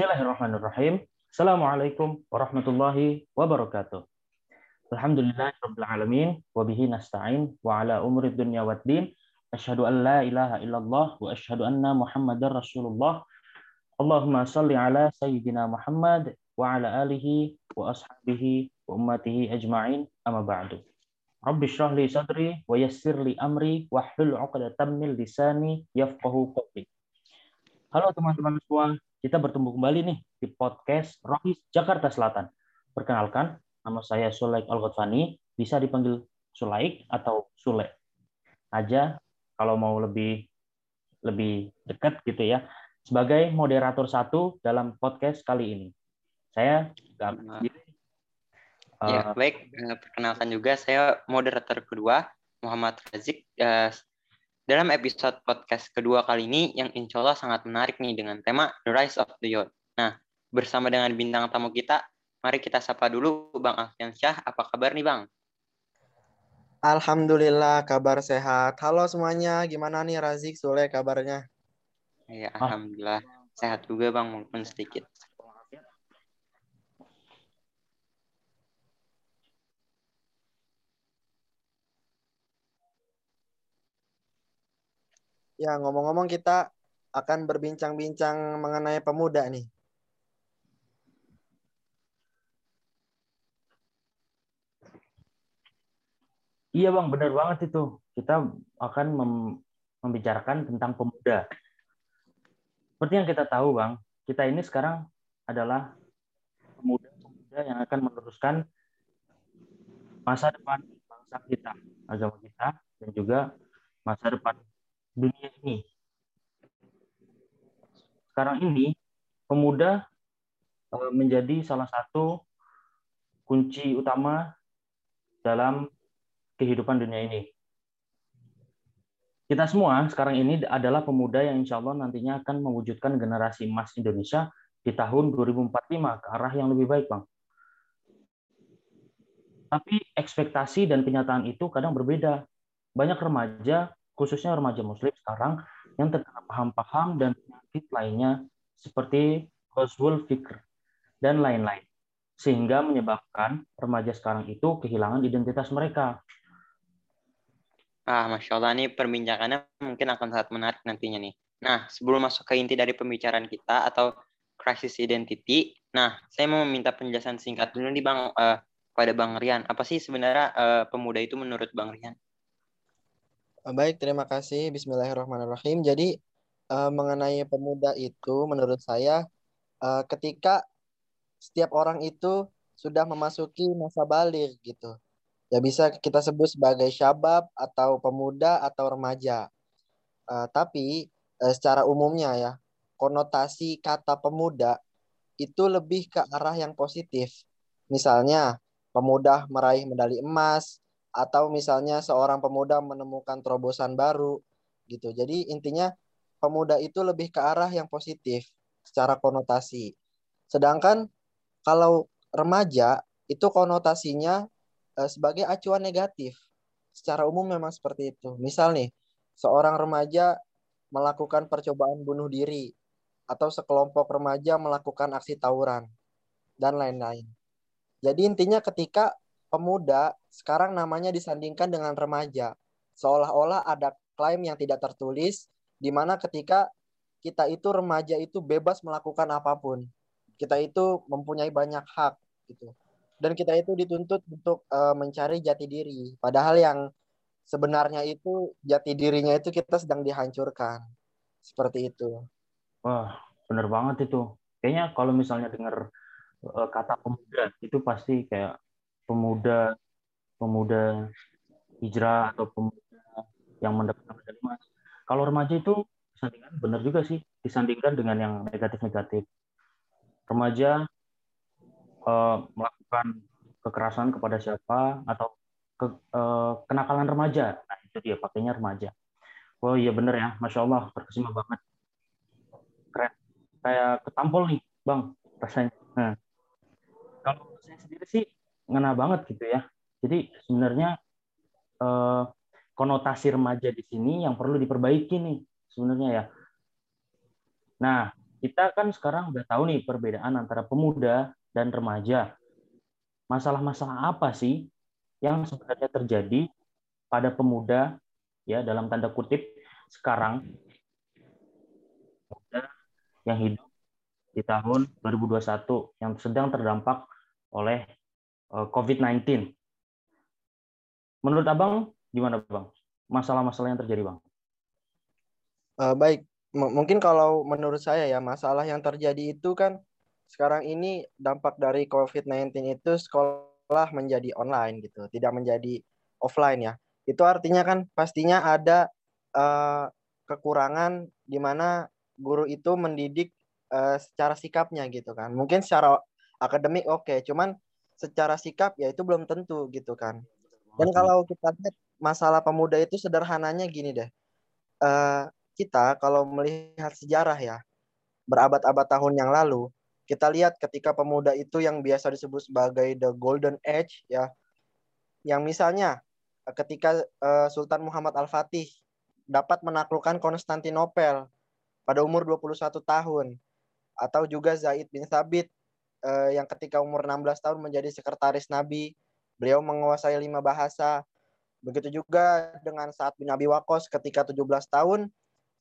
Bismillahirrahmanirrahim. Assalamualaikum warahmatullahi wabarakatuh. Alhamdulillah rabbil alamin wa bihi nasta'in wa ala umuri dunya waddin. Asyhadu an la ilaha illallah wa asyhadu anna Muhammadar Rasulullah. Allahumma salli ala sayyidina Muhammad wa ala alihi wa ashabihi wa ummatihi ajma'in amma ba'du. Rabbi shrah li sadri wa yassir li amri wa hlul 'uqdatam min lisani yafqahu qawli. Halo teman-teman semua, kita bertemu kembali nih di podcast Rohis Jakarta Selatan. Perkenalkan, nama saya Sulaik al bisa dipanggil Sulaik atau Sule aja kalau mau lebih lebih dekat gitu ya. Sebagai moderator satu dalam podcast kali ini. Saya nggak sendiri. Ya, uh, baik. Eh, perkenalkan juga saya moderator kedua, Muhammad Razik. Uh, dalam episode podcast kedua kali ini yang insya Allah sangat menarik nih dengan tema The Rise of the Youth. Nah, bersama dengan bintang tamu kita, mari kita sapa dulu Bang Alfian Syah. Apa kabar nih Bang? Alhamdulillah kabar sehat. Halo semuanya, gimana nih Razik, Sule kabarnya? Ya, Alhamdulillah. Sehat juga Bang, walaupun sedikit. Ya, ngomong-ngomong kita akan berbincang-bincang mengenai pemuda nih. Iya bang, benar banget itu. Kita akan mem membicarakan tentang pemuda. Seperti yang kita tahu bang, kita ini sekarang adalah pemuda-pemuda yang akan meneruskan masa depan bangsa kita, agama kita, dan juga masa depan ini. Sekarang ini pemuda eh, menjadi salah satu kunci utama dalam kehidupan dunia ini. Kita semua sekarang ini adalah pemuda yang insya Allah nantinya akan mewujudkan generasi emas Indonesia di tahun 2045 ke arah yang lebih baik, Bang. Tapi ekspektasi dan kenyataan itu kadang berbeda. Banyak remaja khususnya remaja muslim sekarang yang terkena paham-paham dan penyakit lainnya seperti Hoswul Fikr dan lain-lain. Sehingga menyebabkan remaja sekarang itu kehilangan identitas mereka. Ah, Masya Allah, ini perbincangannya mungkin akan sangat menarik nantinya nih. Nah, sebelum masuk ke inti dari pembicaraan kita atau crisis identity, nah, saya mau meminta penjelasan singkat dulu nih Bang, uh, pada Bang Rian. Apa sih sebenarnya uh, pemuda itu menurut Bang Rian? Baik, terima kasih. Bismillahirrahmanirrahim. Jadi uh, mengenai pemuda itu, menurut saya, uh, ketika setiap orang itu sudah memasuki masa balik gitu, ya bisa kita sebut sebagai syabab atau pemuda atau remaja. Uh, tapi uh, secara umumnya ya, konotasi kata pemuda itu lebih ke arah yang positif. Misalnya, pemuda meraih medali emas, atau misalnya seorang pemuda menemukan terobosan baru gitu. Jadi intinya pemuda itu lebih ke arah yang positif secara konotasi. Sedangkan kalau remaja itu konotasinya eh, sebagai acuan negatif. Secara umum memang seperti itu. Misal nih, seorang remaja melakukan percobaan bunuh diri atau sekelompok remaja melakukan aksi tawuran dan lain-lain. Jadi intinya ketika pemuda sekarang namanya disandingkan dengan remaja. Seolah-olah ada klaim yang tidak tertulis di mana ketika kita itu remaja itu bebas melakukan apa pun. Kita itu mempunyai banyak hak gitu. Dan kita itu dituntut untuk uh, mencari jati diri. Padahal yang sebenarnya itu jati dirinya itu kita sedang dihancurkan. Seperti itu. Wah, bener banget itu. Kayaknya kalau misalnya dengar uh, kata pemuda itu pasti kayak pemuda pemuda hijrah atau pemuda yang mendapatkan medali emas. Kalau remaja itu disandingkan benar juga sih disandingkan dengan yang negatif-negatif. Remaja eh, melakukan kekerasan kepada siapa atau ke, eh, kenakalan remaja. Nah itu dia pakainya remaja. Oh iya benar ya, masya Allah terkesima banget. Keren. Kayak ketampol nih, bang rasanya. Nah, kalau saya sendiri sih ngena banget gitu ya. Jadi sebenarnya eh, konotasi remaja di sini yang perlu diperbaiki nih sebenarnya ya. Nah, kita kan sekarang udah tahu nih perbedaan antara pemuda dan remaja. Masalah-masalah apa sih yang sebenarnya terjadi pada pemuda ya dalam tanda kutip sekarang yang hidup di tahun 2021 yang sedang terdampak oleh eh, COVID-19. Menurut Abang, gimana Bang? Masalah-masalah yang terjadi Bang? Uh, baik, M mungkin kalau menurut saya ya, masalah yang terjadi itu kan sekarang ini dampak dari COVID-19 itu sekolah menjadi online gitu, tidak menjadi offline ya. Itu artinya kan pastinya ada uh, kekurangan di mana guru itu mendidik uh, secara sikapnya gitu kan. Mungkin secara akademik oke, okay, cuman secara sikap ya itu belum tentu gitu kan. Dan kalau kita lihat masalah pemuda itu sederhananya gini deh. Uh, kita kalau melihat sejarah ya, berabad-abad tahun yang lalu, kita lihat ketika pemuda itu yang biasa disebut sebagai the golden age ya, yang misalnya ketika uh, Sultan Muhammad Al-Fatih dapat menaklukkan Konstantinopel pada umur 21 tahun atau juga Zaid bin Thabit uh, yang ketika umur 16 tahun menjadi sekretaris Nabi, beliau menguasai lima bahasa. Begitu juga dengan saat bin Abi Waqqas ketika 17 tahun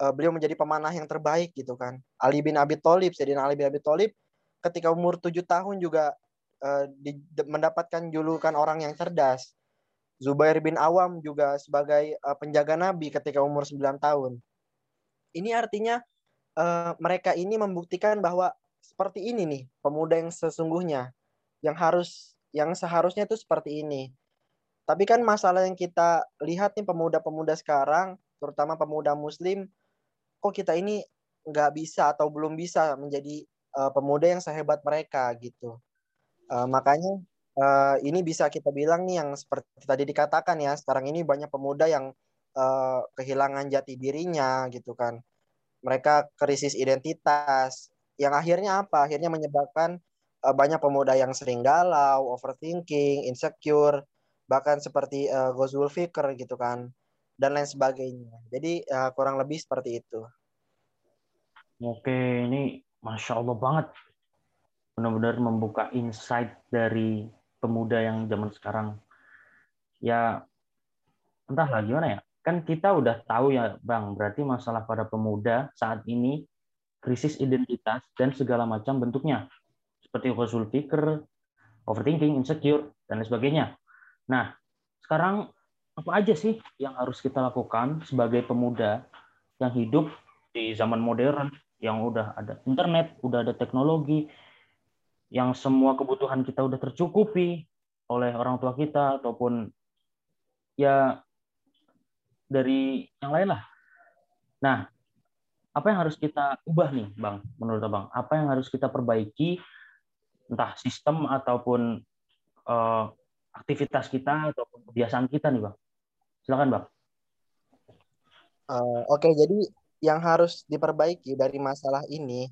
uh, beliau menjadi pemanah yang terbaik gitu kan. Ali bin Abi Thalib, Sayyidina Ali bin Abi Thalib ketika umur tujuh tahun juga uh, di, mendapatkan julukan orang yang cerdas. Zubair bin Awam juga sebagai uh, penjaga Nabi ketika umur 9 tahun. Ini artinya uh, mereka ini membuktikan bahwa seperti ini nih pemuda yang sesungguhnya yang harus yang seharusnya itu seperti ini. Tapi kan masalah yang kita lihat nih pemuda-pemuda sekarang, terutama pemuda muslim kok kita ini nggak bisa atau belum bisa menjadi uh, pemuda yang sehebat mereka gitu. Uh, makanya uh, ini bisa kita bilang nih yang seperti tadi dikatakan ya sekarang ini banyak pemuda yang uh, kehilangan jati dirinya gitu kan. Mereka krisis identitas yang akhirnya apa? Akhirnya menyebabkan uh, banyak pemuda yang sering galau, overthinking, insecure, bahkan seperti uh, Gozul Fikr gitu kan dan lain sebagainya. Jadi uh, kurang lebih seperti itu. Oke, ini masya Allah banget. Benar-benar membuka insight dari pemuda yang zaman sekarang. Ya, entahlah gimana ya. Kan kita udah tahu ya, Bang. Berarti masalah pada pemuda saat ini krisis identitas dan segala macam bentuknya. Seperti Khosul Fikr, overthinking, insecure, dan lain sebagainya. Nah, sekarang apa aja sih yang harus kita lakukan sebagai pemuda yang hidup di zaman modern yang udah ada internet, udah ada teknologi, yang semua kebutuhan kita udah tercukupi oleh orang tua kita ataupun ya dari yang lain lah. Nah, apa yang harus kita ubah nih, Bang, menurut Abang? Apa yang harus kita perbaiki entah sistem ataupun uh, aktivitas kita ataupun kebiasaan kita nih, Bang? Silakan, Bang. Uh, Oke, okay, jadi yang harus diperbaiki dari masalah ini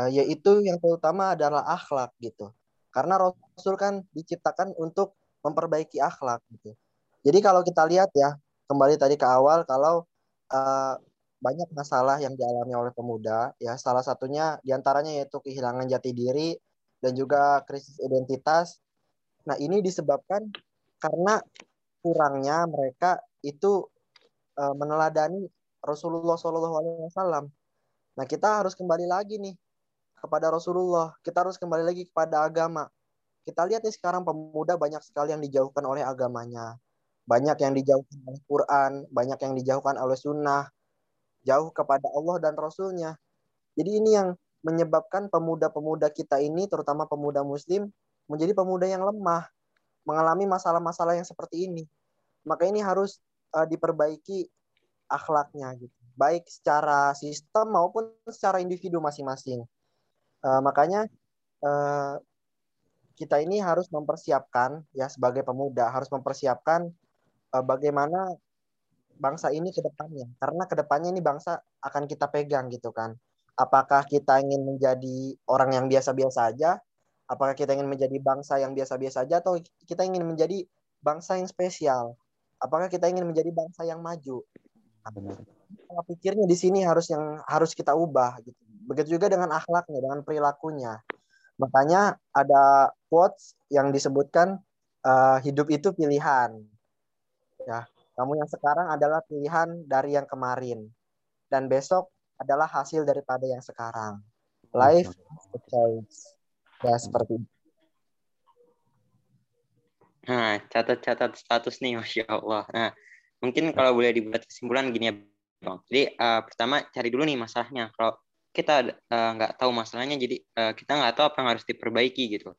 uh, yaitu yang terutama adalah akhlak gitu. Karena Rasul kan diciptakan untuk memperbaiki akhlak gitu. Jadi kalau kita lihat ya, kembali tadi ke awal kalau uh, banyak masalah yang dialami oleh pemuda ya salah satunya di antaranya yaitu kehilangan jati diri dan juga krisis identitas. Nah ini disebabkan karena kurangnya mereka itu uh, meneladani Rasulullah Wasallam. Nah kita harus kembali lagi nih kepada Rasulullah. Kita harus kembali lagi kepada agama. Kita lihat nih sekarang pemuda banyak sekali yang dijauhkan oleh agamanya. Banyak yang dijauhkan oleh Quran, banyak yang dijauhkan oleh sunnah. Jauh kepada Allah dan Rasulnya. Jadi ini yang menyebabkan pemuda-pemuda kita ini, terutama pemuda muslim, menjadi pemuda yang lemah mengalami masalah-masalah yang seperti ini. Maka ini harus uh, diperbaiki akhlaknya gitu. Baik secara sistem maupun secara individu masing-masing. Uh, makanya uh, kita ini harus mempersiapkan ya sebagai pemuda harus mempersiapkan uh, bagaimana bangsa ini ke depannya. Karena ke depannya ini bangsa akan kita pegang gitu kan. Apakah kita ingin menjadi orang yang biasa-biasa aja Apakah kita ingin menjadi bangsa yang biasa-biasa saja atau kita ingin menjadi bangsa yang spesial? Apakah kita ingin menjadi bangsa yang maju? Nah, pikirnya di sini harus yang harus kita ubah gitu. Begitu juga dengan akhlaknya, dengan perilakunya. Makanya ada quotes yang disebutkan uh, hidup itu pilihan. Ya, kamu yang sekarang adalah pilihan dari yang kemarin dan besok adalah hasil daripada yang sekarang. Life is a choice. Ya, seperti itu. Nah, catat-catat status nih, Masya Allah. Nah, mungkin kalau boleh dibuat kesimpulan gini ya, Bang. Jadi, uh, pertama cari dulu nih masalahnya. Kalau kita uh, nggak tahu masalahnya, jadi uh, kita nggak tahu apa yang harus diperbaiki gitu.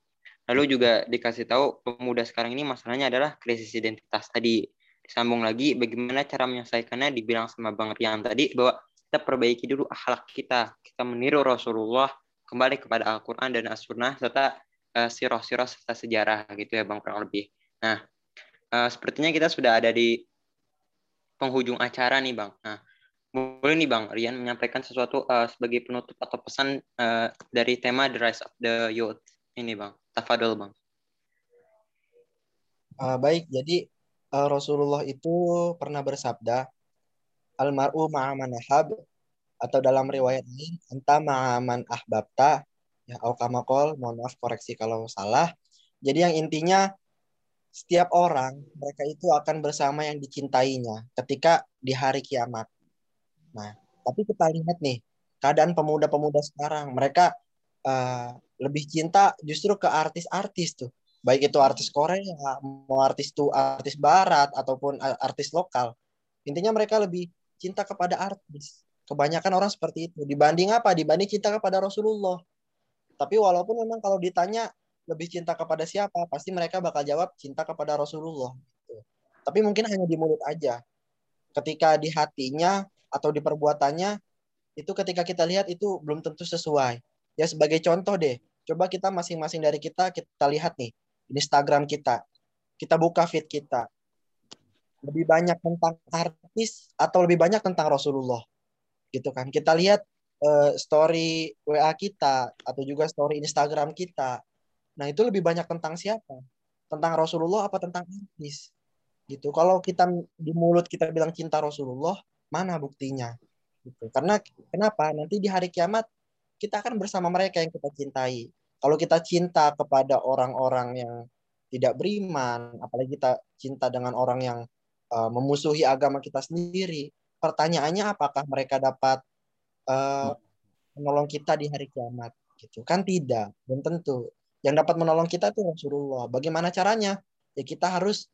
Lalu juga dikasih tahu pemuda sekarang ini masalahnya adalah krisis identitas tadi. Disambung lagi bagaimana cara menyelesaikannya dibilang sama Bang Rian tadi bahwa kita perbaiki dulu akhlak kita. Kita meniru Rasulullah kembali kepada Al-Quran dan As-Sunnah serta uh, sirah-sirah serta sejarah gitu ya Bang kurang lebih. Nah, uh, sepertinya kita sudah ada di penghujung acara nih Bang. Nah, boleh nih Bang Rian menyampaikan sesuatu uh, sebagai penutup atau pesan uh, dari tema The Rise of the Youth ini Bang. Tafadol Bang. Uh, baik, jadi uh, Rasulullah itu pernah bersabda, Almaru ma'aman ahab, atau dalam riwayat ini, entah ma'aman ahbabta, ya, au kamakol, mohon maaf koreksi kalau salah. Jadi yang intinya, setiap orang, mereka itu akan bersama yang dicintainya ketika di hari kiamat. Nah, tapi kita lihat nih, keadaan pemuda-pemuda sekarang, mereka uh, lebih cinta justru ke artis-artis tuh. Baik itu artis Korea, mau artis tuh artis barat ataupun artis lokal. Intinya mereka lebih cinta kepada artis. Kebanyakan orang seperti itu. Dibanding apa? Dibanding cinta kepada Rasulullah. Tapi walaupun memang kalau ditanya lebih cinta kepada siapa, pasti mereka bakal jawab cinta kepada Rasulullah. Tapi mungkin hanya di mulut aja. Ketika di hatinya atau di perbuatannya itu ketika kita lihat itu belum tentu sesuai. Ya sebagai contoh deh, coba kita masing-masing dari kita kita lihat nih Instagram kita. Kita buka feed kita. Lebih banyak tentang artis atau lebih banyak tentang Rasulullah. Gitu kan. Kita lihat uh, story WA kita atau juga story Instagram kita. Nah, itu lebih banyak tentang siapa? Tentang Rasulullah apa tentang artis? Gitu. Kalau kita di mulut kita bilang cinta Rasulullah, Mana buktinya? Gitu. Karena kenapa? Nanti di hari kiamat kita akan bersama mereka yang kita cintai. Kalau kita cinta kepada orang-orang yang tidak beriman, apalagi kita cinta dengan orang yang uh, memusuhi agama kita sendiri, pertanyaannya apakah mereka dapat uh, menolong kita di hari kiamat? Gitu kan tidak, dan tentu yang dapat menolong kita itu Rasulullah. Bagaimana caranya? Ya kita harus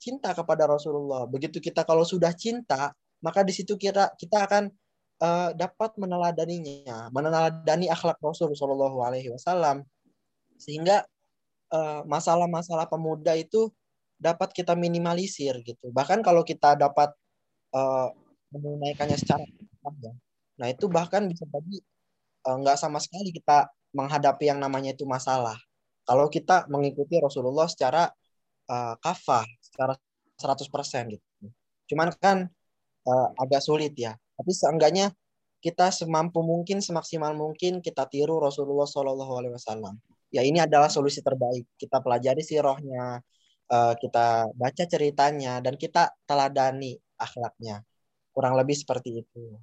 cinta kepada Rasulullah. Begitu kita kalau sudah cinta, maka di situ kita kita akan uh, dapat meneladaninya, meneladani akhlak Rasul Shallallahu Alaihi Wasallam, sehingga masalah masalah-masalah pemuda itu dapat kita minimalisir gitu. Bahkan kalau kita dapat uh, menunaikannya secara ya, nah itu bahkan bisa jadi nggak uh, sama sekali kita menghadapi yang namanya itu masalah. Kalau kita mengikuti Rasulullah secara uh, kafah, secara 100% gitu. Cuman kan uh, agak sulit ya. Tapi seenggaknya kita semampu mungkin, semaksimal mungkin kita tiru Rasulullah Shallallahu Alaihi Wasallam. Ya ini adalah solusi terbaik. Kita pelajari sirahnya, uh, kita baca ceritanya, dan kita teladani akhlaknya. Kurang lebih seperti itu.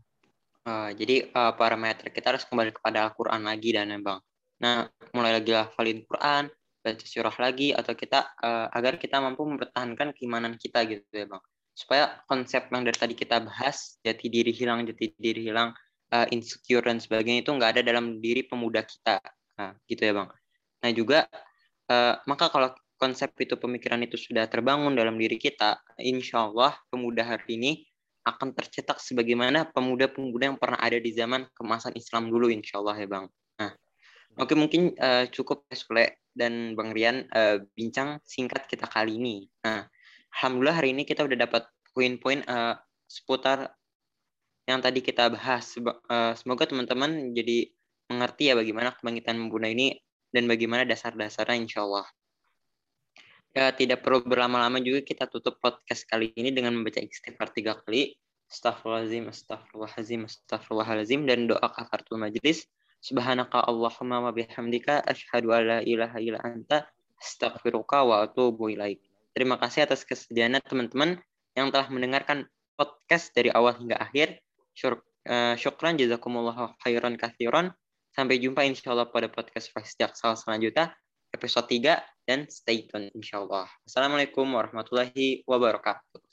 Uh, jadi uh, parameter kita harus kembali kepada Al-Quran lagi dan ya bang. Nah mulai lagi hafalin Quran, baca surah lagi atau kita uh, agar kita mampu mempertahankan keimanan kita gitu ya bang supaya konsep yang dari tadi kita bahas jati diri hilang jati diri hilang uh, insecure dan sebagainya itu nggak ada dalam diri pemuda kita nah, gitu ya bang nah juga uh, maka kalau konsep itu pemikiran itu sudah terbangun dalam diri kita insya Allah pemuda hari ini akan tercetak sebagaimana pemuda-pemuda yang pernah ada di zaman kemasan Islam dulu insya Allah ya bang nah oke mungkin uh, cukup ya Sule dan Bang Rian uh, bincang singkat kita kali ini nah Alhamdulillah hari ini kita udah dapat poin-poin uh, seputar yang tadi kita bahas. Semoga teman-teman jadi mengerti ya bagaimana kebangkitan membunuh ini dan bagaimana dasar-dasarnya insya Allah. Ya, tidak perlu berlama-lama juga kita tutup podcast kali ini dengan membaca istighfar tiga kali. Astaghfirullahaladzim, astaghfirullahaladzim, astaghfirullahaladzim, dan doa kafaratul majlis. Subhanaka Allahumma wa bihamdika asyhadu an la ilaha illa anta astaghfiruka wa atubu ilaik. Terima kasih atas kesediaannya teman-teman yang telah mendengarkan podcast dari awal hingga akhir. Uh, syukran jazakumullah khairan kathiran. Sampai jumpa insya Allah pada podcast Voice Jaksal selanjutnya, episode 3, dan stay tune insya Allah. Assalamualaikum warahmatullahi wabarakatuh.